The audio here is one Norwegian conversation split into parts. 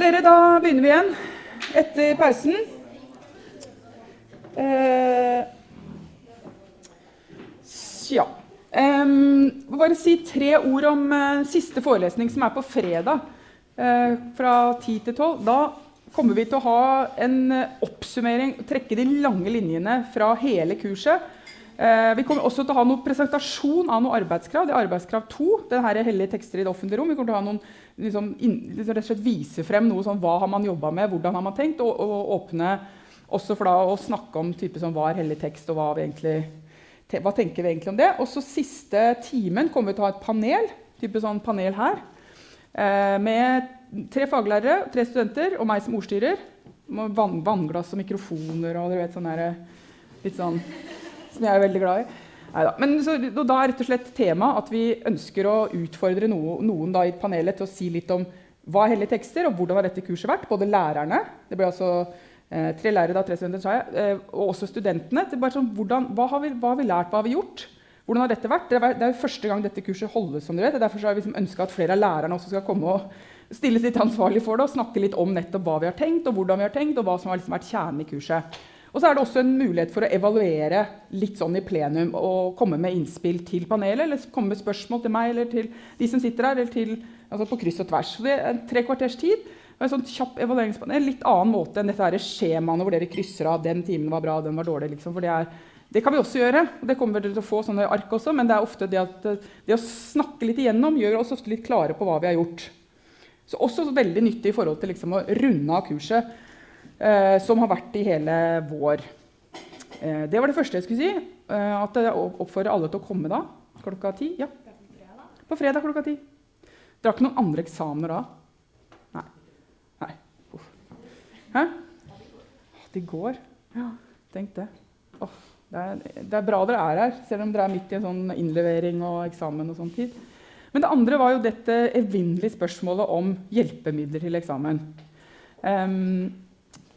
Dere, da begynner vi igjen etter pausen. Eh, ja. Um, bare si tre ord om uh, siste forelesning, som er på fredag uh, fra 10 til 12. Da kommer vi til å ha en uh, oppsummering, trekke de lange linjene fra hele kurset. Vi kommer også til å ha noen presentasjon av noe arbeidskrav. Det er arbeidskrav 2. Den her hellige tekster i det offentlige rom. Vi kommer til å ha noen, liksom, inn, liksom, rett og slett vise frem noe sånn, hva har man jobba med, hvordan har man tenkt, og, og åpne også for da å snakke om type som hva er hellig tekst, og hva, vi egentlig, hva tenker vi egentlig om det. Og så siste timen kommer vi til å ha et panel, type sånn panel her, eh, med tre faglærere, tre studenter og meg som ordstyrer. Vann, vannglass og mikrofoner og dere vet sånn der, litt sånn som jeg er veldig glad i. Neida. Men så, da er rett og slett tema at vi ønsker å utfordre noen, da, i panelet til å si litt om hva er hellige tekster, og hvordan har dette kurset vært. Både lærerne det ble altså eh, tre lærere, da, tre studenter, sa jeg, eh, og også studentene. Sånn, hvordan, hva, har vi, hva, har vi, lært, hva har vi gjort? Hvordan har dette vært? Det er, er første gang dette kurset holdes. som dere vet. Derfor har vi liksom ønska at flere av lærerne også skal komme og stilles litt ansvarlig for det og snakke litt om nettopp hva vi har tenkt, og hvordan vi har tenkt, og hva som har liksom vært kjernen i kurset. Og så er det også en mulighet for å evaluere litt sånn i plenum og komme med innspill til panelet, eller komme med spørsmål til meg eller til de som sitter her, eller til, altså på kryss og tvers. Så det er tre kvarters tid. Og en sånn kjapp evalueringspanel, Litt annen måte enn dette skjemaene hvor dere krysser av den timen var bra, den var dårlig. Liksom, for det, er, det kan vi også gjøre. og Det kommer dere til å få sånne ark også, men det er ofte det, at, det å snakke litt igjennom gjør oss ofte litt klare på hva vi har gjort. Så også veldig nyttig i forhold til liksom, å runde av kurset som har vært i hele vår. Eh, det var det første jeg skulle si. Eh, at jeg oppfordrer alle til å komme da. Klokka ti. Ja. På fredag klokka ti. Dere har ikke noen andre eksamener da? Nei. Nei. Uff. Hæ? Det går. Ja, tenk det. Oh, det, er, det, er, bra dere er her, selv om dere er midt i en sånn innlevering og eksamen. og sånn tid. Men det andre var jo dette evinnelige spørsmålet om hjelpemidler til eksamen. Um,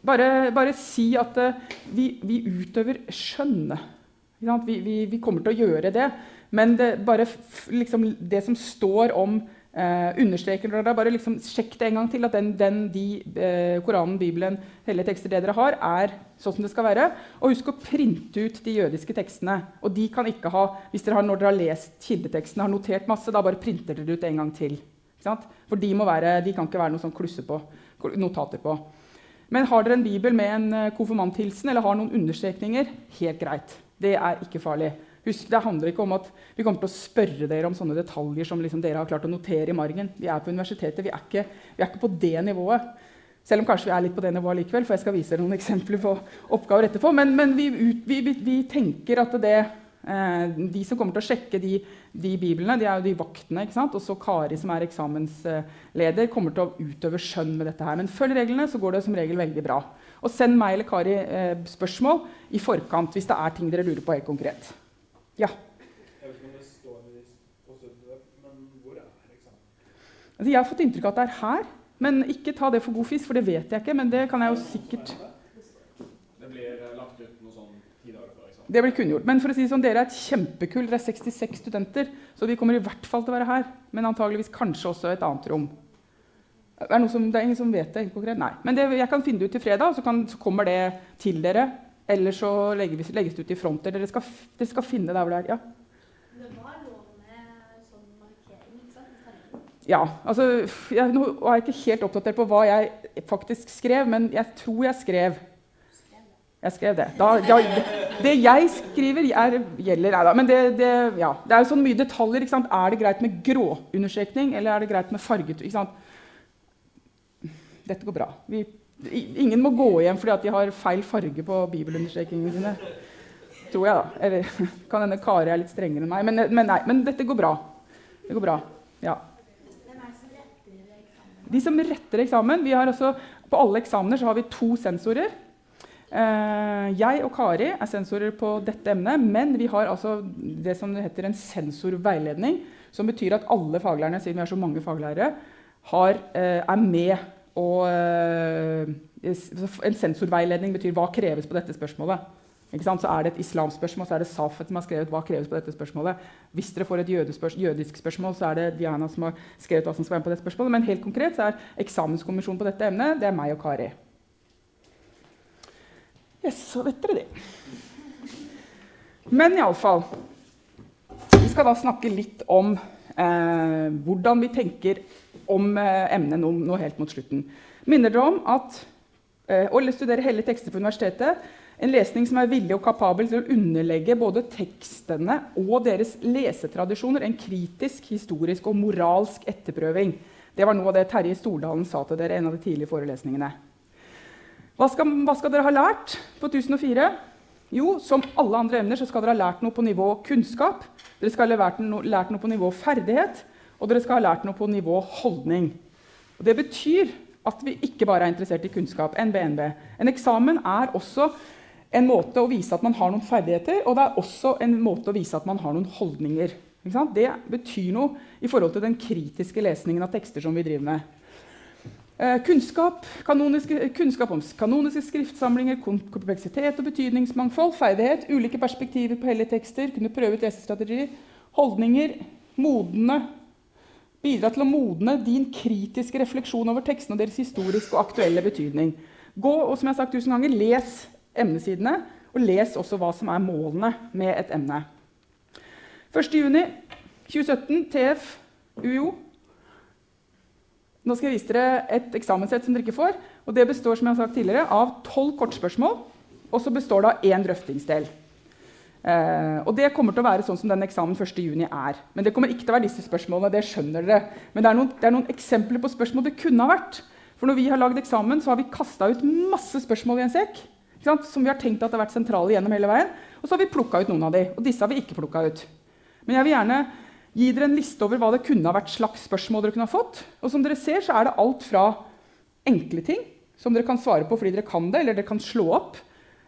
bare, bare si at uh, vi, vi, utøver skjønnet. Vi, vi, vi, kommer til å gjøre det. Men det, bare liksom, det som står om uh, understreker bare liksom, Sjekk det en gang til, at den, den de, uh, Koranen, Bibelen, hellige tekster det dere har, er sånn som det skal være. Og husk å printe ut de jødiske tekstene. Og de kan ikke ha, hvis dere har, når dere har lest kildeteksten, har notert masse, da bare printer dere ut en gang til. For de, være, de, kan ikke være noe sånn klusse på, notater på. Men har dere en bibel med en eh, konfirmanthilsen eller har noen understrekninger, helt greit. Det er ikke farlig. Husk, Det handler ikke om at vi kommer til å spørre dere om sånne detaljer som liksom dere har klart å notere i margen. Vi er på universitetet, vi er ikke, vi er ikke på det nivået. Selv om kanskje vi er litt på det nivået likevel, for jeg skal vise dere noen eksempler på oppgaver etterpå. Men, men vi, vi, vi, tenker at det, de som kommer til å sjekke de de biblene. De er jo de vaktene. ikke sant? Og så Kari, som er eksamensleder, kommer til å utøve skjønn med dette her. Men følg reglene, så går det som regel veldig bra. Og send meg eller Kari eh, spørsmål i forkant hvis det er ting dere lurer på helt konkret. Ja? Jeg har fått inntrykk av at det er her. Men ikke ta det for god fisk, for det vet jeg ikke. Men det kan jeg jo sikkert Det blir kunngjort. Men for å si sånn, dere er et kjempekull. Dere er 66 studenter. Så de kommer i hvert fall til å være her. Men antageligvis kanskje også et annet rom. Det er, som, det er ingen som vet det konkret. Nei. Men det, jeg kan finne det ut til fredag, så, kan, så kommer det til dere. Eller så legges, legges det ut i fronter. Dere skal, dere skal finne der hvor det er. Ja. Ja, altså, jeg, Nå er jeg ikke helt oppdatert på hva jeg faktisk skrev, men jeg tror jeg skrev jeg skrev det. Da, ja, det jeg skriver, er, gjelder Nei da. Men det, det, ja. det, er jo sånn mye detaljer. Er det greit med gråundersøkning? eller er det greit med farget? Dette går bra. Vi, ingen må gå hjem fordi de har feil farge på bibelunderstrekningene sine. Tror jeg, da. Eller kan hende Kari er litt strengere enn meg. Men, men, nei, men dette går bra. Det går bra. Ja. De som retter eksamen vi har også, På alle eksamener så har vi to sensorer. Eh, jeg og Kari er sensorer på dette emnet, men vi har altså det som heter en sensorveiledning. Som betyr at alle faglærerne siden vi er så mange faglærere, har, eh, er med og eh, En sensorveiledning betyr hva kreves på dette spørsmålet. Så er det et islamspørsmål, så er det Safet som har skrevet hva kreves på dette spørsmålet. Hvis dere får et jødisk spørsmål, så er det Diana som har skrevet hva som skal være med på dette spørsmålet. Men helt konkret så er eksamenskommisjonen på dette emnet det er meg og Kari. Yes, så vet dere det. Men iallfall Vi skal da snakke litt om eh, hvordan vi tenker om eh, emnet nå, nå, helt mot slutten. Minner dere om at eh, å studere hele tekster på universitetet en lesning som er villig og kapabel til å underlegge både tekstene og deres lesetradisjoner en kritisk, historisk og moralsk etterprøving. Det var noe av det Terje Stordalen sa til dere i en av de tidlige forelesningene. Hva skal, hva skal, dere ha lært på 1004? Jo, som alle andre emner så skal dere ha lært noe på nivå kunnskap. Dere skal ha lært noe, lært noe på nivå ferdighet, og dere skal ha lært noe på nivå holdning. Og det betyr at vi ikke bare er interessert i kunnskap. NBNB. En eksamen er også en måte å vise at man har noen ferdigheter, og det er også en måte å vise at man har noen holdninger. Det betyr noe i forhold til den kritiske lesningen av tekster som vi driver med. Eh, kunnskap, kunnskap, om kanoniske skriftsamlinger, kompleksitet og betydningsmangfold, ferdighet, ulike perspektiver på hellige tekster, kunne prøve ut lesestrategier, holdninger, modne Bidra til å modne din kritiske refleksjon over tekstene og deres historiske og aktuelle betydning. Gå og som jeg har sagt tusen ganger, les emnesidene, og les også hva som er målene med et emne. 1.6.2017, TF, UiO. Nå skal jeg vise dere et eksamenssett som dere ikke får. og Det består som jeg har sagt tidligere, av tolv kortspørsmål, og så består det av én drøftingsdel. Eh, og Det kommer til å være sånn som den eksamen 1.6 er. Men det kommer ikke til å være disse spørsmålene. det skjønner dere. Men det er, noen, det er noen eksempler på spørsmål det kunne ha vært. For når vi har lagd eksamen, så har vi kasta ut masse spørsmål i en sekk som vi har tenkt at har vært sentrale gjennom hele veien. Og så har vi plukka ut noen av de, og disse har vi ikke plukka ut. Men jeg vil gjerne gi dere en liste over hva det kunne ha vært slags spørsmål dere kunne ha fått. Og som dere ser, så er det alt fra enkle ting som dere kan svare på fordi dere kan det, eller dere kan slå opp.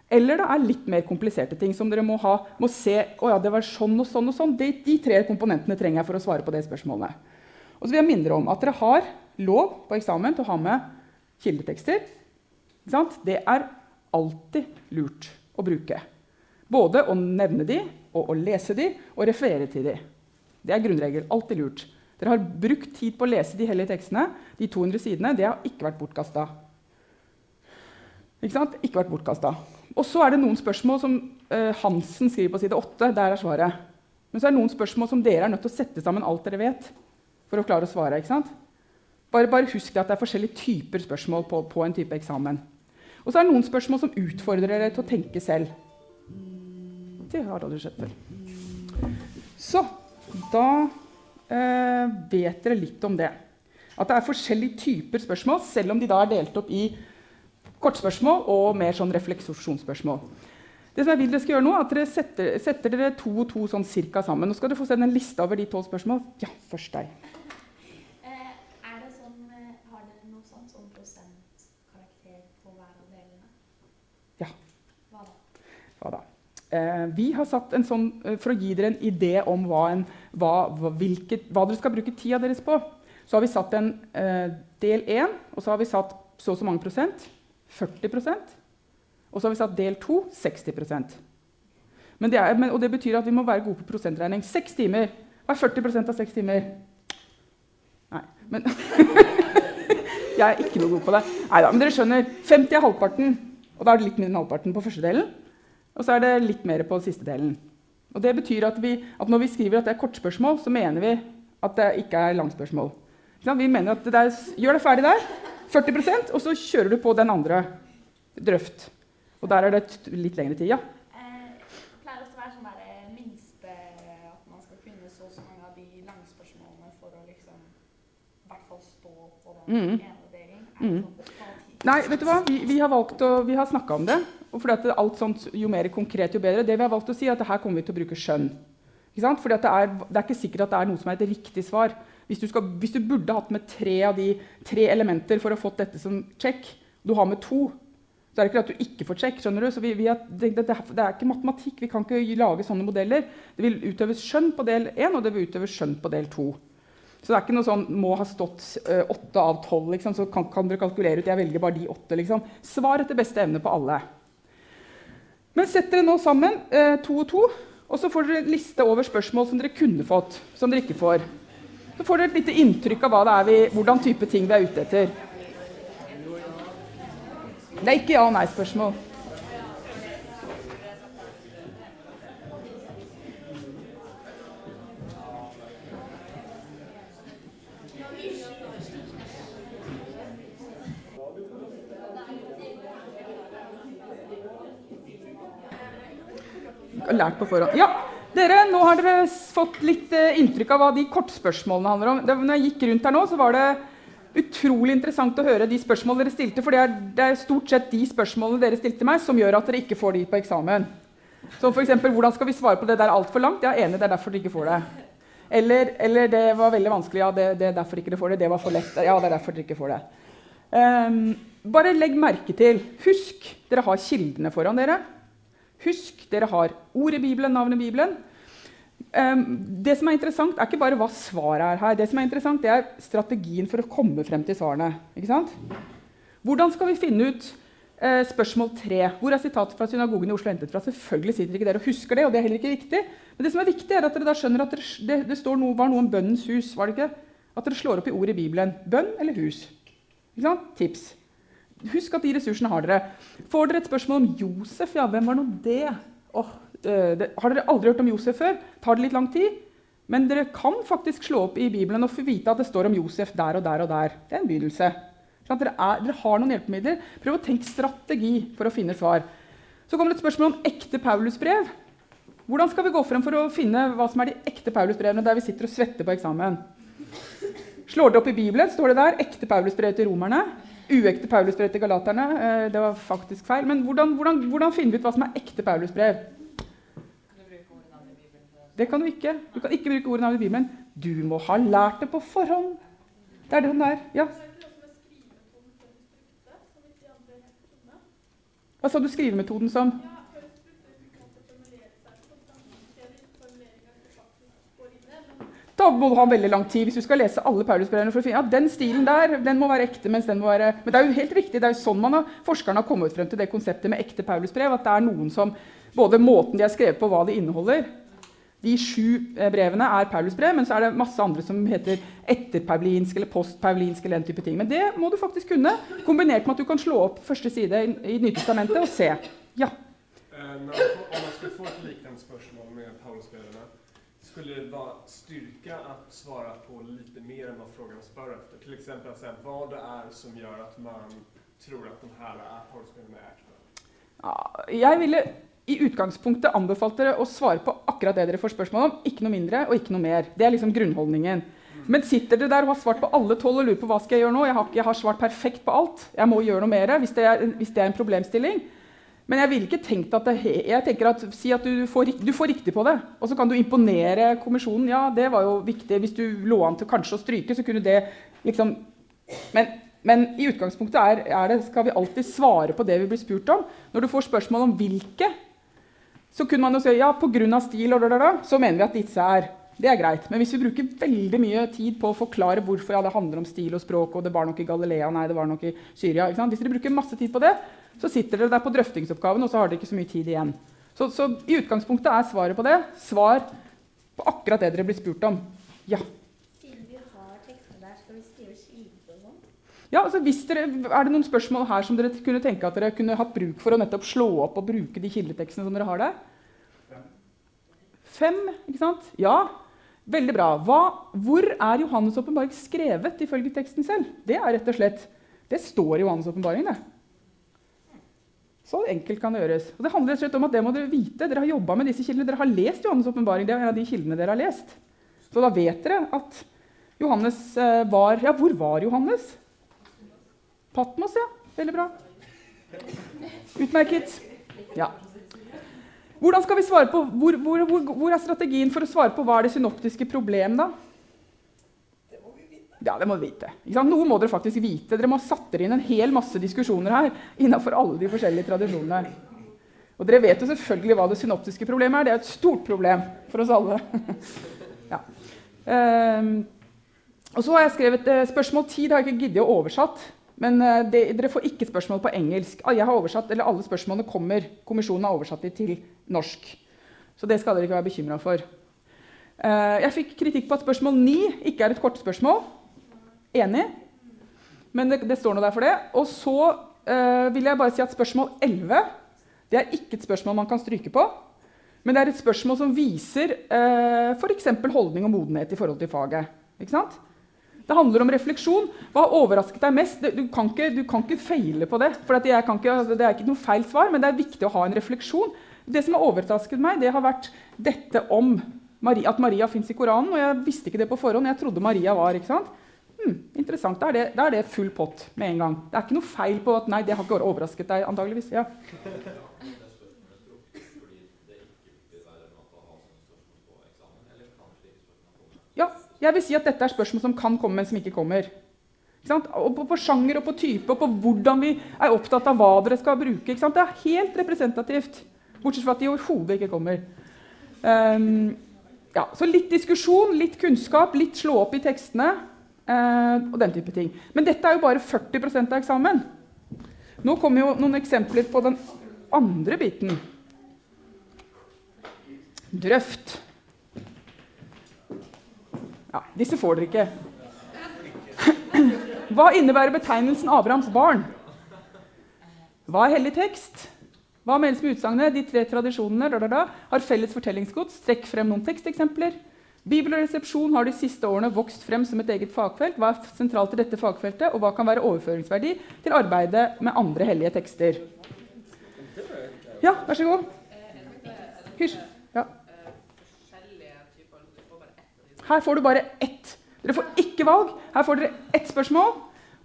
Eller det er litt mer kompliserte ting som dere må, ha, må se oh ja, det var sånn og sånn og sånn. De, de, tre komponentene trenger jeg for å svare på det spørsmålet. Og så vil jeg minne om at dere har lov på eksamen til å ha med kildetekster. Det er alltid lurt å bruke. Både å nevne de, og å lese de, og referere til de. Det er grunnregel. Alltid lurt. Dere har brukt tid på å lese de hellige tekstene. De 200 sidene. Det har ikke vært bortkasta. Ikke sant? Ikke vært bortkasta. Og så er det noen spørsmål som uh, Hansen skriver på side 8. Der er svaret. Men så er det noen spørsmål som dere er nødt til å sette sammen alt dere vet. for å klare å svare. ikke sant? Bare, bare husk at det er forskjellige typer spørsmål på, på en type eksamen. Og så er det noen spørsmål som utfordrer dere til å tenke selv. Det har aldri skjedd før. Så da eh, vet dere litt om det. At det er forskjellige typer spørsmål, selv om de da er delt opp i kortspørsmål og mer sånn refleksjonsspørsmål. Det som jeg vil dere skal gjøre nå, er at dere setter, setter dere to og to sånn cirka sammen. Nå skal dere få se en liste over de tolv spørsmål. Ja, først deg. Eh, vi har satt en sånn, eh, For å gi dere en idé om hva, en, hva, hvilket, hva dere skal bruke tida deres på, så har vi satt en eh, del 1, og så har vi satt så og så mange prosent. 40% Og så har vi satt del 2 60 men det er, men, Og det betyr at vi må være gode på prosentregning. Seks timer. Hva er 40% av seks timer? Nei, men Jeg er ikke noe god på det. Neida, men dere skjønner. 50 er halvparten. Og da er det litt mindre enn halvparten på første delen. Og så er det litt mer på siste delen. Og det betyr at, vi, at Når vi skriver at det er kortspørsmål, så mener vi at det ikke er langspørsmål. Vi mener at det der, Gjør det ferdig der, 40% og så kjører du på den andre drøft. Og der er det litt lengre tid. ja. Eh, mm. Mm. Nei, vet du hva? Vi, vi har valgt å, vi har snakka om det. Og fordi alt sånt, Jo mer konkret, jo bedre. Det vi har valgt å si, er at her kommer vi til å bruke skjønn. Fordi det er, det, er, ikke sikkert at det er noe som er et riktig svar. Hvis du, skal, hvis du burde hatt med tre de tre elementer for å fått dette som check, du har med to, så er det ikke at du ikke får check. skjønner du? Vi, vi er, det, det, det, er ikke matematikk. Vi kan ikke lage sånne modeller. Det vil utøves skjønn på del 1, og det vil utøves skjønn på del 2. Så det er ikke noe sånn må ha stått uh, åtte av tolv, liksom, så kan, kan, dere kalkulere ut. Jeg velger bare de åtte. Liksom. Svar etter beste evne på alle. Men sett dere nå sammen, eh, to og to, og så får dere en liste over spørsmål som dere kunne fått, som dere ikke får. Så får dere et lite inntrykk av hva det er vi, hvordan type ting vi er ute etter. Det er ikke ja- og nei-spørsmål. Lært på forhånd. Ja, dere, nå har dere fått litt eh, inntrykk av hva de kortspørsmålene handler om. Når jeg gikk rundt her nå, så var det utrolig interessant å høre de spørsmålene dere stilte, for det er, det er stort sett de spørsmålene dere stilte meg, som gjør at dere ikke får de på eksamen. Som f.eks.: Hvordan skal vi svare på det der altfor langt? Er enig, det er derfor dere ikke får det. Eller, eller det var veldig vanskelig. Ja, det, det er derfor ikke dere får det. Det var for lett. Ja, det er derfor dere ikke får det. Um, bare legg merke til Husk, dere har kildene foran dere. Husk, dere har ord i Bibelen, navnet Bibelen. Ehm, det som er interessant, er ikke bare hva svaret er her. Det som er interessant, det er strategien for å komme frem til svarene. Ikke sant? Hvordan skal vi finne ut eh, spørsmål tre? Hvor er sitatet fra synagogen i Oslo hentet fra? Selvfølgelig sitter ikke dere og husker det, og det er heller ikke viktig. Men det som er viktig, er at dere da skjønner at det, det står noe, var noe om bønnens hus. var det ikke? At dere slår opp i ordet i Bibelen. Bønn eller hus? Ikke sant? Tips. Husk at de ressursene har dere. Får dere et spørsmål om Josef, ja, hvem var nå det? Eh, det? Har dere aldri hørt om Josef før? Tar det litt lang tid? Men dere kan faktisk slå opp i Bibelen og få vite at det står om Josef der og der og der. Det er en begynnelse. Dere, er, dere har noen hjelpemidler. Prøv å tenke strategi for å finne svar. Så kommer det et spørsmål om ekte Paulusbrev. Hvordan skal vi gå frem for å finne hva som er de ekte Paulusbrevene der vi sitter og svetter på eksamen? Slår dere opp i Bibelen, står det der ekte Paulusbrev til romerne. Uekte Paulusbrev til galaterne. Eh, det var faktisk feil. Men hvordan, hvordan, hvordan finner vi ut hva som er ekte Paulusbrev? Det kan du ikke. Du kan ikke bruke ordet navn i Bibelen. Du må ha lært det på forhånd. Det er det den der. Ja. Hva sa du skrivemetoden som? Da må du ha veldig lang tid hvis du skal lese alle Paulusbrevene. for å finne, ja, Den stilen der den må være ekte. mens den må være... Men det er jo helt riktig, det er jo sånn man har, forskerne har kommet frem til det konseptet med ekte Paulusbrev. At det er noen som Både måten de er skrevet på, hva de inneholder De sju eh, brevene er Paulusbrev, men så er det masse andre som heter etterpaulinsk eller postpaulinsk. eller den type ting. Men det må du faktisk kunne, kombinert med at du kan slå opp første side i, i Nytestamentet og se. Ja. Eh, När om jeg skulle få et liknande spørsmål med Paulusbrevene, skulle vara styrka att svara på lite mer än vad frågan spör efter? Till exempel att säga vad det är som gör att man tror att de här er Paulusbrevene är äkta. Ja, jeg ville i utgangspunktet anbefalt dere å svare på akkurat det dere får spørsmål om. Ikke noe mindre og ikke noe mer. Det er liksom grunnholdningen. Men sitter dere der og har svart på alle tolv og lurer på hva skal jeg gjøre nå? Jeg har, jeg har svart perfekt på alt. Jeg må gjøre noe mer hvis det er, hvis det er en problemstilling. Men jeg ville ikke tenkt at det, jeg tenker at Si at du får, du får riktig på det, og så kan du imponere kommisjonen. Ja, det var jo viktig. Hvis du lå an til kanskje å stryke, så kunne det liksom Men, men i utgangspunktet er, er det, skal vi alltid svare på det vi blir spurt om. Når du får spørsmål om hvilke, så kunne man jo si ja, pga. stil og da, da, da, så mener vi at disse er. Det er greit. Men hvis vi bruker veldig mye tid på å forklare hvorfor ja, det handler om stil og språk, og det var nok i Galilea, nei, det var nok i Syria? Hvis dere bruker masse tid på det, så sitter dere der på drøftingsoppgaven, og så har dere ikke så mye tid igjen. Så, så i utgangspunktet er svaret på det svar på akkurat det dere blir spurt om. Ja. Siden vi har tekster der, skal vi skrive skiver og sånn? Ja, altså hvis dere, Er det noen spørsmål her som dere kunne tenke at dere kunne hatt bruk for å nettopp slå opp og bruke de kildetekstene som dere har der? Fem, ikke sant? Ja, veldig bra. Hva, hvor er Johannes' åpenbaring skrevet ifølge teksten selv? Det er rett og slett Det står i Johannes' åpenbaring. Så enkelt kan det gjøres. Og det handler rett om at det må dere vite. Dere har jobba med disse kildene. Dere har lest Johannes' åpenbaring. Det er en av de kildene dere har lest. Så da vet dere at Johannes eh, var Ja, hvor var Johannes? Patmos, ja. Veldig bra. Utmerket. Ja. Hvordan skal vi svare på, hvor, hvor, hvor, hvor er strategien for å svare på hva er det synoptiske problem, da? Ja, det må vi vite. Noe må dere faktisk vite. Dere må ha satt dere inn en hel masse diskusjoner her innenfor alle de forskjellige tradisjonene. Og dere vet jo selvfølgelig hva det synoptiske problemet er. Det er et stort problem for oss alle. ja. um, og så har jeg skrevet uh, Spørsmål 10 det har jeg ikke giddet å oversatt. Men uh, det, dere får ikke spørsmål på engelsk. Ah, Jeg har oversatt, eller Alle spørsmålene kommer. Kommisjonen har oversatt de til norsk. Så det skal dere ikke være bekymra for. Uh, Jeg fikk kritikk på at spørsmål 9 ikke er et kortspørsmål. Enig? Men det, det står noe der for det. Og så eh, vil jeg bare si at spørsmål 11 det er ikke et spørsmål man kan stryke på. Men det er et spørsmål som viser eh, f.eks. holdning og modenhet i forhold til faget. Ikke sant? Det handler om refleksjon. Hva har overrasket deg mest? Du kan ikke, du kan ikke feile på det. for ikke, altså, Det er ikke noe feil svar, men det er viktig å ha en refleksjon. Det som har overrasket meg, det har vært dette om Maria, at Maria fins i Koranen. Og jeg visste ikke det på forhånd. Jeg trodde Maria var. ikke sant? Hmm, interessant. Da er, det, da er, det, full pott med en gang. Det er ikke noe feil på at nei, det har ikke overrasket deg. antageligvis. Ja. Jeg vil si at dette er spørsmål som kan komme, men som ikke kommer. Ikke og på, på, sjanger og på type og på hvordan vi er opptatt av hva dere skal bruke. Det er helt representativt. Bortsett fra at de overhodet ikke kommer. Um, ja, så litt diskusjon, litt kunnskap, litt slå opp i tekstene og den type ting. Men dette er jo bare 40% av eksamen. Nå kommer jo noen eksempler på den andre biten. Drøft. Ja, disse får dere ikke. Hva innebærer betegnelsen Abrahams barn? Hva er hellig tekst? Hva menes med utsagnet 'de tre tradisjonene da, da, da, har felles fortellingsgods'? Strekk frem noen teksteksempler. Bibel og resepsjon har de siste årene vokst frem som et eget fagfelt. Hva er sentralt i dette fagfeltet, og hva kan være overføringsverdi til arbeidet med andre hellige tekster? Ja, vær så god. Hysj. Her får du bare ett. Dere får ikke valg. Her får dere ett spørsmål,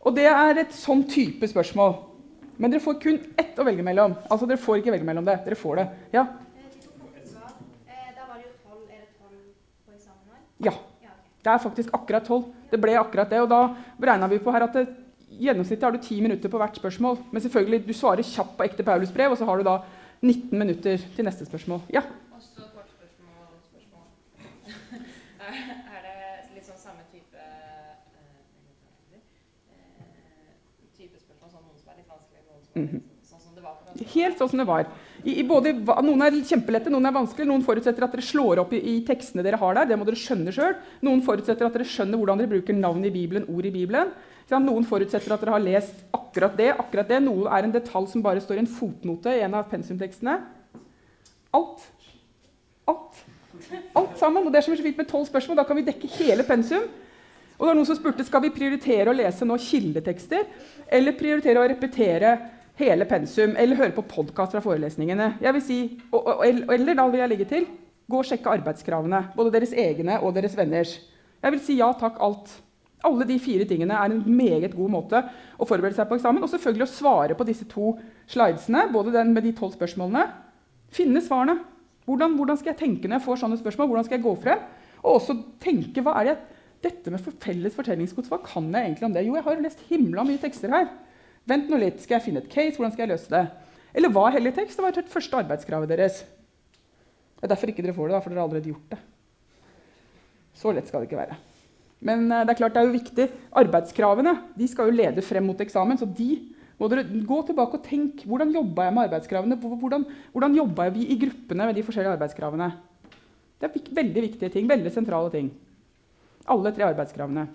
og det er et sånn type spørsmål. Men dere får kun ett å velge mellom. Altså, dere får ikke velge mellom det. Dere får det. Ja? Ja. Det er faktisk akkurat tolv. Det ble akkurat det. Og da beregna vi på her at det, gjennomsnittlig har du ti minutter på hvert spørsmål. Men selvfølgelig, du svarer kjapt på ekte Paulus-brev, og så har du da 19 minutter til neste spørsmål. Ja? Mm Helt sånn som det var. I, både, noen er kjempelette, noen er vanskelige. Noen forutsetter at dere slår opp i, i tekstene dere har der. Det må dere skjønne selv. Noen forutsetter at dere skjønner hvordan dere bruker navn i Bibelen, ord i Bibelen. Noen forutsetter at dere har lest akkurat det. akkurat det. Noe er en detalj som bare står i en fotnote i en av pensumtekstene. Alt. Alt. Alt sammen. Og det er som så fint med tolv spørsmål. Da kan vi dekke hele pensum. Og det var noen som spurte skal vi prioritere å lese nå kildetekster eller prioritere å repetere hele pensum eller høre på podkast fra forelesningene. Jeg vil si, og, og, Eller da vil jeg legge til gå og sjekke arbeidskravene. Både deres egne og deres venners. Jeg vil si ja takk, alt. Alle de fire tingene er en meget god måte å forberede seg på eksamen. Og selvfølgelig å svare på disse to slidesene, både den med de tolv spørsmålene. Finne svarene. Hvordan, hvordan, skal jeg tenke når jeg får sånne spørsmål? Hvordan skal jeg gå frem? Og også tenke hva er det dette med felles fortellingsgods, hva kan jeg egentlig om det? Jo, jeg har lest himla mye tekster her. Vent nå litt, skal jeg finne et case? Hvordan skal jeg løse det? Eller hva er hellig tekst? Det var det første arbeidskravet deres. Det er derfor ikke dere får det, da, for dere har allerede gjort det. Så lett skal det ikke være. Men uh, det er klart det er jo viktig. Arbeidskravene de skal jo lede frem mot eksamen. så de må dere gå tilbake og tenke hvordan jobba jeg med arbeidskravene. Hvordan, hvordan jobba vi i gruppene med de forskjellige arbeidskravene? Det er veldig viktige ting, veldig sentrale ting. Alle tre arbeidskravene.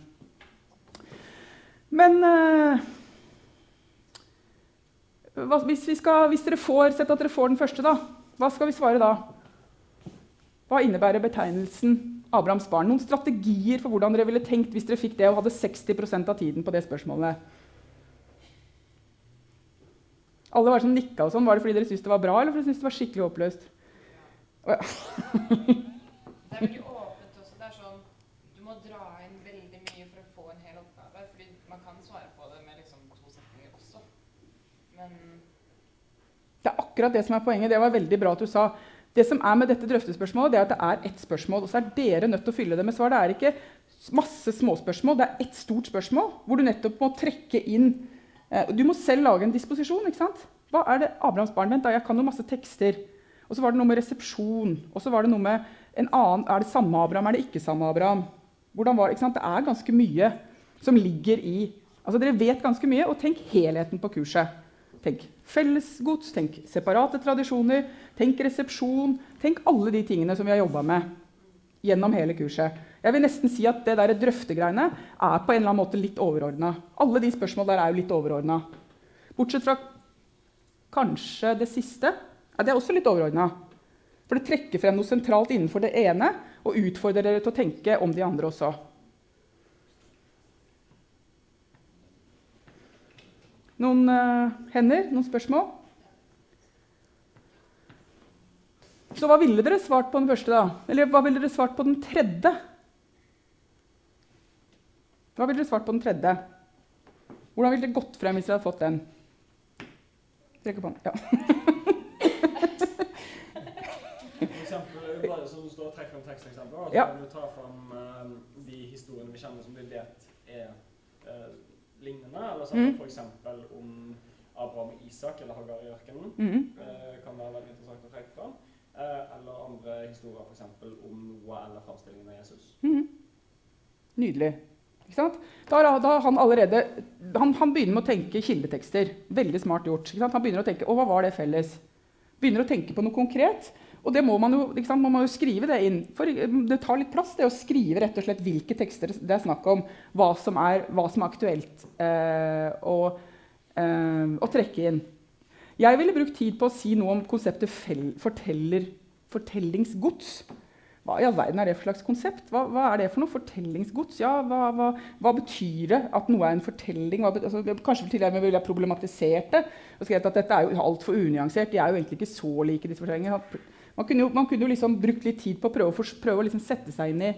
Men uh, hvis, skal, hvis, dere får, sett at dere får den første, da, hva skal vi svare da? Hva innebærer betegnelsen Abrahams barn? Noen strategier for hvordan dere ville tenkt hvis dere fikk det og hadde 60% av tiden på det spørsmålet? Alle var som nikka og sånn. Var det fordi dere syntes det var bra, eller fordi dere syntes det var skikkelig håpløst? Oh, ja. det er veldig åpent også. Det er sånn Du må dra inn veldig mye for å få en hel oppgave. fordi man kan svare på det med liksom to setninger også. Men Det er akkurat det som er poenget. Det var veldig bra at du sa. Det som er med dette drøftespørsmålet, det er at det er ett spørsmål. Og så er dere nødt til å fylle det med svar. Det er ikke masse småspørsmål. Det er ett stort spørsmål hvor du nettopp må trekke inn eh, Du må selv lage en disposisjon. ikke sant? Hva er det Abrahams barn Vent, jeg kan jo masse tekster. Og så var det noe med resepsjon. Og så var det noe med en annen Er det samme Abraham, er det ikke samme Abraham? Hvordan var, ikke sant? Det er ganske mye som ligger i Altså Dere vet ganske mye, og tenk helheten på kurset. Tenk fellesgods, tenk separate tradisjoner, tenk resepsjon. Tenk alle de tingene som vi har jobba med gjennom hele kurset. Jeg vil nesten si at det der drøftegreiene er på en eller annen måte litt overordna. Alle de spørsmålene der er jo litt overordna. Bortsett fra kanskje det siste. Ja, det er også litt overordna. For det trekker frem noe sentralt innenfor det ene og utfordrer dere til å tenke om de andre også. Noen uh, hender? Noen spørsmål? Så hva ville dere svart på den første, da? Eller hva ville dere svart på den tredje? Hva ville dere svart på den tredje? Hvordan ville det gått frem hvis dere hadde fått den? Rekker på den. Ja. For eksempel, bare som står og trekker fram teksteksempler, og så Ja. kan du ta fram eh, de historiene vi kjenner som vi vet er eh, lignende. Eller sånn Mm. eksempel om Abraham og Isak eller Hagar i ørkenen. Mm. eh, kan være veldig interessant å trekke fram. Eh, eller andre historier eksempel om Noah eller framstillingen av Jesus. Mm. Nydelig. Ikke sant? Da da han allerede han, han begynner med å tenke kildetekster. Veldig smart gjort. Ikke sant? Han begynner å tenke å, hva var det felles? Begynner å tenke på noe konkret. Og det må man jo, sant? Man må jo skrive det inn. For det tar litt plass det å skrive rett og slett hvilke tekster det er snakk om. Hva som er, hva som er aktuelt eh, å, eh, å trekke inn. Jeg ville brukt tid på å si noe om konseptet forteller, fortellingsgods. Hva i all verden er det for slags konsept? Hva, hva er det for noe? Fortellingsgods? Ja, hva, hva, hva betyr det at noe er en fortelling? Altså, kanskje til og med ville jeg problematisert det og skrevet at dette er jo altfor unyansert. De er jo egentlig ikke så like, disse fortellingene. Man kunne jo, man kunne jo liksom brukt litt tid på å prøve, å fors- prøve å liksom sette seg inn i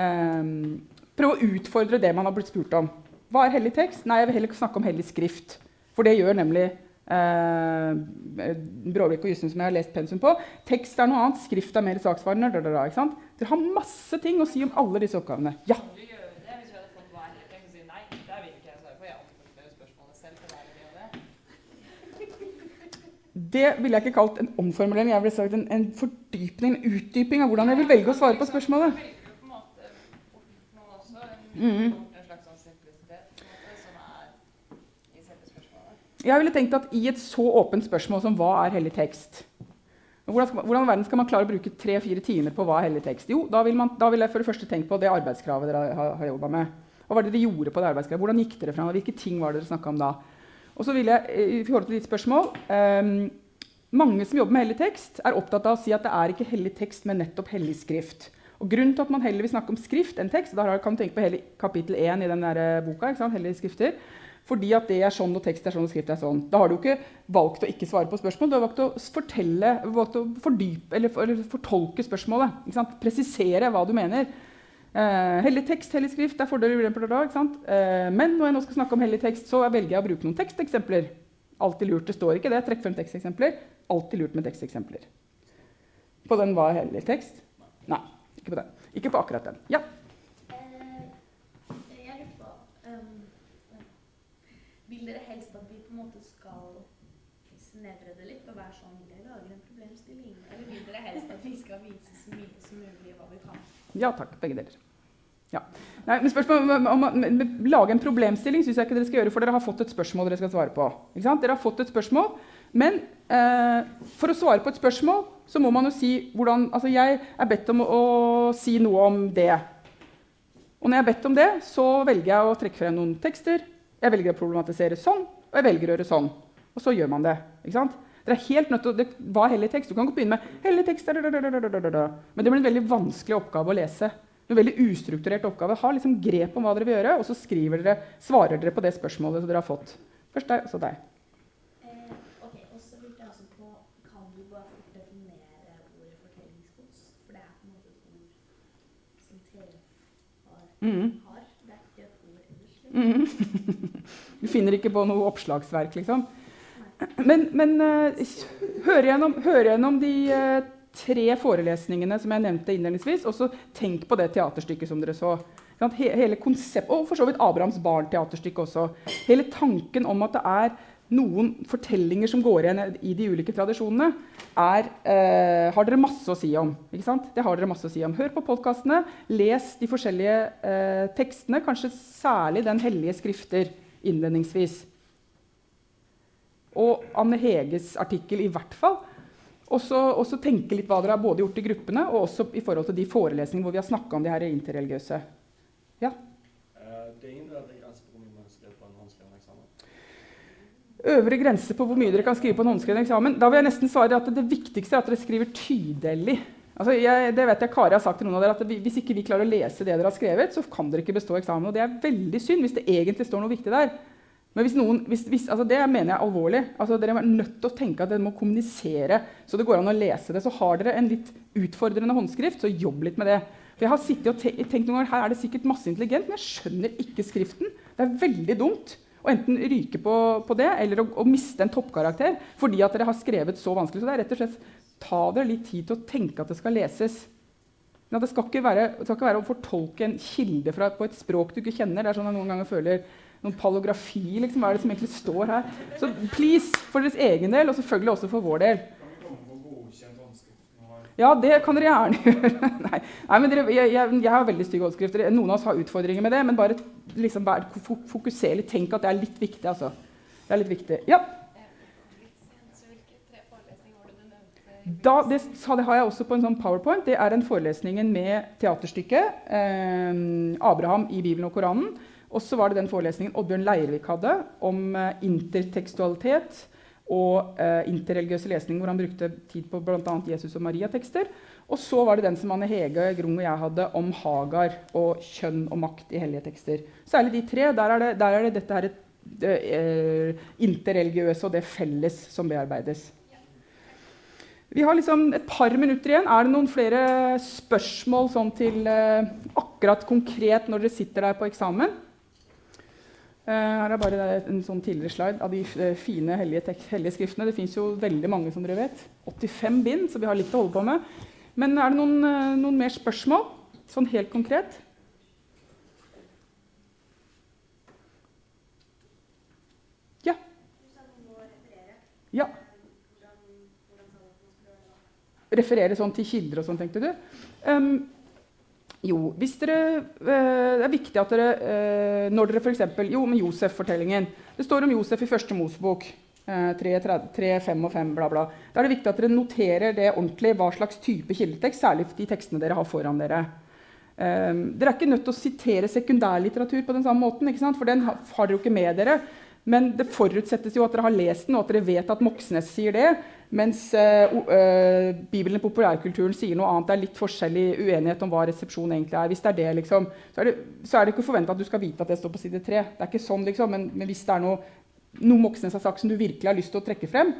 um, Prøve å utfordre det man har blitt spurt om. Hva er hellig tekst? Nei, jeg vil heller snakke om hellig skrift. For det gjør nemlig eh, Bråvik og Jussen, som jeg har lest pensum på. Tekst er noe annet, skrift er mer saksvarende. Dere har masse ting å si om alle disse oppgavene. Ja. Kan du gjøre det hvis vi hadde fått hva er helt tenkt og si nei, der vil ikke jeg svare på. Jeg omformulerer spørsmålet selv for det er det og det. Ville jeg ikke kalt en omformulering. Jeg ville sagt en, en fordypning, en utdyping av hvordan jeg vil velge å svare på spørsmålet. Spørsmålet? Jeg ville tenkt at I et så åpent spørsmål som hva er hellig tekst hvordan, man, hvordan i verden skal man klare å bruke tre-fire timer på hva er hellig tekst? Jo, da vil, man, da vil jeg for det første tenke på det arbeidskravet dere har, har jobba med. Hva var det dere gjorde på det arbeidskravet? Hvordan gikk dere fram? Hvilke ting var det dere snakka om da? Og så vil jeg, eh, i forhold til ditt spørsmål ehm, Mange som jobber med hellig tekst, er opptatt av å si at det er ikke hellig tekst, men nettopp hellig skrift. Og Grunnen til at man heller vil snakke om skrift enn tekst, da kan du tenke på hele kapittel 1 i den der eh, boka, hellige skrifter, fordi at det er sånn, og tekst er sånn, og skrift er sånn. Da har du ikke valgt å ikke svare på spørsmål, du har valgt å fortelle, valgt å fordype, eller, for, eller fortolke spørsmålet. Presisere hva du mener. Eh, hellig tekst, hellig skrift, det er fordeler og ulemper. Eh, men når jeg nå skal snakke om hellig tekst, så velger jeg å bruke noen teksteksempler. Alltid lurt, det står ikke det. Trekk frem teksteksempler. Alltid lurt med teksteksempler. På den var heller tekst? Nei, ikke på den. Ikke på akkurat den. Ja. Eh, jeg lurer på um, Vil dere helst at vi på en måte skal snevre det litt og være sånn Jeg lager en problemstilling. Eller vil dere helst at vi skal vise så mye som mulig hva vi kan? Ja takk, begge deler. Ja. Nei, men spørsmål om å lage en problemstilling syns jeg ikke dere skal gjøre, for dere har fått et spørsmål dere skal svare på. Dere har fått et spørsmål, Men eh, for å svare på et spørsmål så må man jo si hvordan Altså, jeg er bedt om å, å si noe om det. Og når jeg er bedt om det, så velger jeg å trekke frem noen tekster. Jeg velger å problematisere sånn, og jeg velger å gjøre sånn. Og så gjør man det. ikke sant? Dere er helt nødt til å, det var hellig tekst. Du kan godt begynne med hellig tekst, da, da, da, Men det blir en veldig vanskelig oppgave å lese. En veldig ustrukturert oppgave. Ha liksom grep om hva dere vil gjøre, og så skriver dere, svarer dere på det spørsmålet dere har fått. Først deg, så deg. Eh, og så lurte jeg også på Kan du bare definere ordet fortellingsgods? For det er på en måte et ord som TF har. Har. Det er ikke et ord ellers. liksom. Mhm. Du finner ikke på noe oppslagsverk, liksom. Men, men eh, hør, gjennom, hør gjennom de eh, tre forelesningene som jeg nevnte innledningsvis, og så tenk på det teaterstykket som dere så. Hele konsept, og for så vidt Abrahams barn-teaterstykket også. Hele tanken om at det er noen fortellinger som går igjen i de ulike tradisjonene, er, eh, har dere masse å si om. Ikke sant? Det har dere masse å si om. Hør på podkastene, les de forskjellige eh, tekstene, kanskje særlig Den hellige skrifter. innledningsvis. Og Anne Heges artikkel i hvert fall. Og så tenke litt hva dere har både gjort i gruppene og også i forhold til de forelesningene hvor vi har snakka om de her interreligiøse. Ja? Eh, det er ingen øvre grense på hvor mye man kan skrive på en håndskreven eksamen? Øvre grense på hvor mye dere kan skrive på en håndskreven eksamen? Da vil jeg nesten svare at det viktigste er at dere skriver tydelig. Altså jeg, det vet jeg Kari har sagt til noen av dere, at Hvis ikke vi klarer å lese det dere har skrevet, så kan dere ikke bestå eksamen. Og det er veldig synd hvis det egentlig står noe viktig der. Men hvis noen, hvis, hvis, altså det mener jeg er alvorlig. Altså dere er nødt til å tenke at dere må kommunisere så det går an å lese det. Så har dere en litt utfordrende håndskrift, så jobb litt med det. For jeg har sittet og te tenkt noen ganger, Her er det sikkert masse intelligent, men jeg skjønner ikke skriften. Det er veldig dumt å enten ryke på, på det eller å, å, miste en toppkarakter fordi at dere har skrevet så vanskelig. Så det er rett og slett ta dere litt tid til å tenke at det skal leses. Ja, det skal være, det skal ikke være å fortolke en kilde fra, på et språk du ikke kjenner. Det er sånn jeg noen ganger føler noen palografi. Liksom. Hva er det som egentlig står her? Så please, for deres egen del, og selvfølgelig også for vår del. Ja, det kan dere gjerne gjøre. Nei, Nei men dere, jeg, jeg, jeg, har veldig stygge håndskrifter. Noen av oss har utfordringer med det, men bare, liksom, bare fokuser litt. Tenk at det er litt viktig. altså. Det er litt viktig. Ja? Da, det, det, har jeg også på en sånn powerpoint. Det er den forelesningen med teaterstykket eh, 'Abraham i Bibelen og Koranen'. Og så var det den forelesningen Oddbjørn Leirvik hadde om eh, intertekstualitet og eh, interreligiøse lesning, hvor han brukte tid på bl.a. Jesus og Maria-tekster. Og så var det den som Anne Hege Grung og jeg hadde om Hagar og kjønn og makt i hellige tekster. Særlig de tre. Der er det, der er det dette her, det, eh, interreligiøse og det felles som bearbeides. Vi har liksom et par minutter igjen. Er det noen flere spørsmål sånn til eh, akkurat konkret når dere sitter der på eksamen? Eh, her er bare en sånn tidligere slide av de eh, fine hellige, hellige skriftene. Det fins jo veldig mange, som dere vet. 85 bind, så vi har litt å holde på med. Men er det noen, eh, noen mer spørsmål, sånn helt konkret? Ja. Ja. Referere sånn til kilder og sånn, tenkte du? Um, jo, hvis dere, eh, Det er viktig at dere eh, Når dere f.eks. Jo, med Josef-fortellingen. Det står om Josef i første Mosebok. 3, 3, 5 og 5, bla, bla. Da er det viktig at dere noterer det ordentlig, hva slags type kildetekst, særlig de tekstene dere har foran dere. Dere er ikke nødt til å sitere sekundærlitteratur på den samme måten, for den har dere jo ikke med dere. Men det forutsettes jo at dere har lest den, og at dere vet at Moxnes sier det. Mens uh, uh, Bibelen i populærkulturen sier noe annet. Det er litt forskjellig uenighet om hva resepsjon egentlig er. Hvis det er det, liksom, så, er det, så er det ikke forventa at du skal vite at det står på side tre. Det er ikke sånn, liksom, men, men hvis det er noe, noe Moxnes har sagt som du virkelig har lyst til å trekke frem,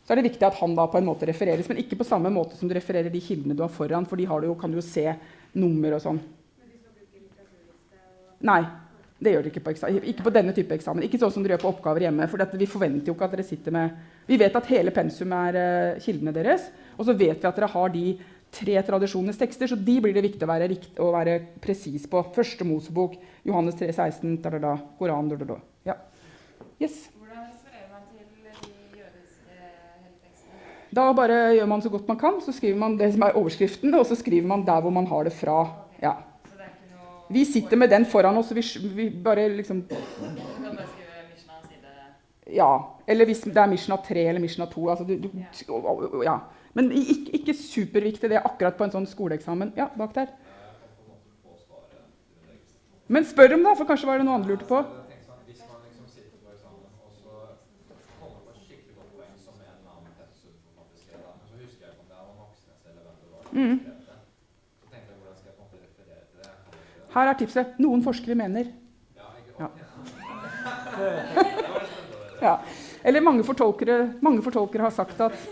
så er det viktig at han da på en måte refereres. Men ikke på samme måte som du refererer de kildene du har foran, for de har du jo, kan du jo se nummer og sånn. Nei. Det gjør dere ikke på, ikke på denne type eksamen. Ikke sånn som dere gjør på oppgaver hjemme. for Vi forventer jo ikke at dere sitter med Vi vet at hele pensum er uh, kildene deres. Og så vet vi at dere har de tre tradisjonenes tekster, så de blir det viktig å være, rikt, å være presis på. Første Mosebok, Johannes 3, 16, da, da, da, Koran da, da, da. Ja. Yes. Heltekstene? Da bare gjør man så godt man kan. Så skriver man det som er overskriften, og så skriver man der hvor man har det fra. Ja. Vi sitter med den foran oss, og vi, vi bare liksom Ja. Eller hvis det er Mishna 3 eller Mishna 2. Altså du, du, ja. Men ikke, ikke, superviktig det akkurat på en sånn skoleeksamen. Ja, bak der. Men spør om det, for kanskje var det noe andre lurte på. Mm. Her er tipset. Noen forskere mener. Ja. ja. Eller mange fortolkere, mange fortolkere, har sagt at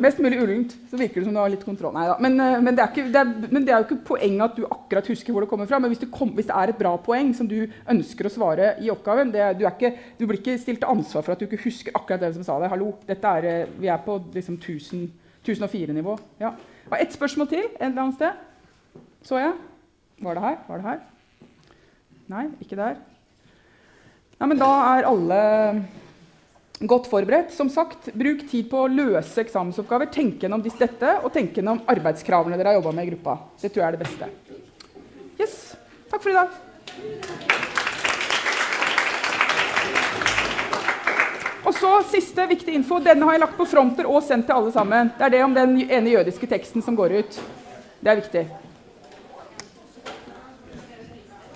Mest mulig ullent, så virker det som du har litt kontroll. Neida. Men, eh, men, det ikke, det er, men, det er, jo ikke poenget at du akkurat husker hvor det kommer fra. Men hvis kom, hvis det er et bra poeng som du ønsker å svare i oppgaven det, du, ikke, du, blir ikke stilt til ansvar for at du ikke husker akkurat det som sa det. Hallo, er, eh, vi er på liksom 1004-nivå. Ja. Ett spørsmål til et eller annet sted. Så jeg. Var det her? Var det her? Nei, ikke der. Nei, men da er alle godt forberedt. Som sagt, bruk tid på å løse eksamensoppgaver. Tenk gjennom dette, og tenk gjennom arbeidskravene dere har jobba med i gruppa. Det tror jeg er det beste. Yes. Takk for i dag. Og så siste viktig info. Denne har jeg lagt på fronter og sendt til alle sammen. Det er det om den ene jødiske teksten som går ut. Det er viktig.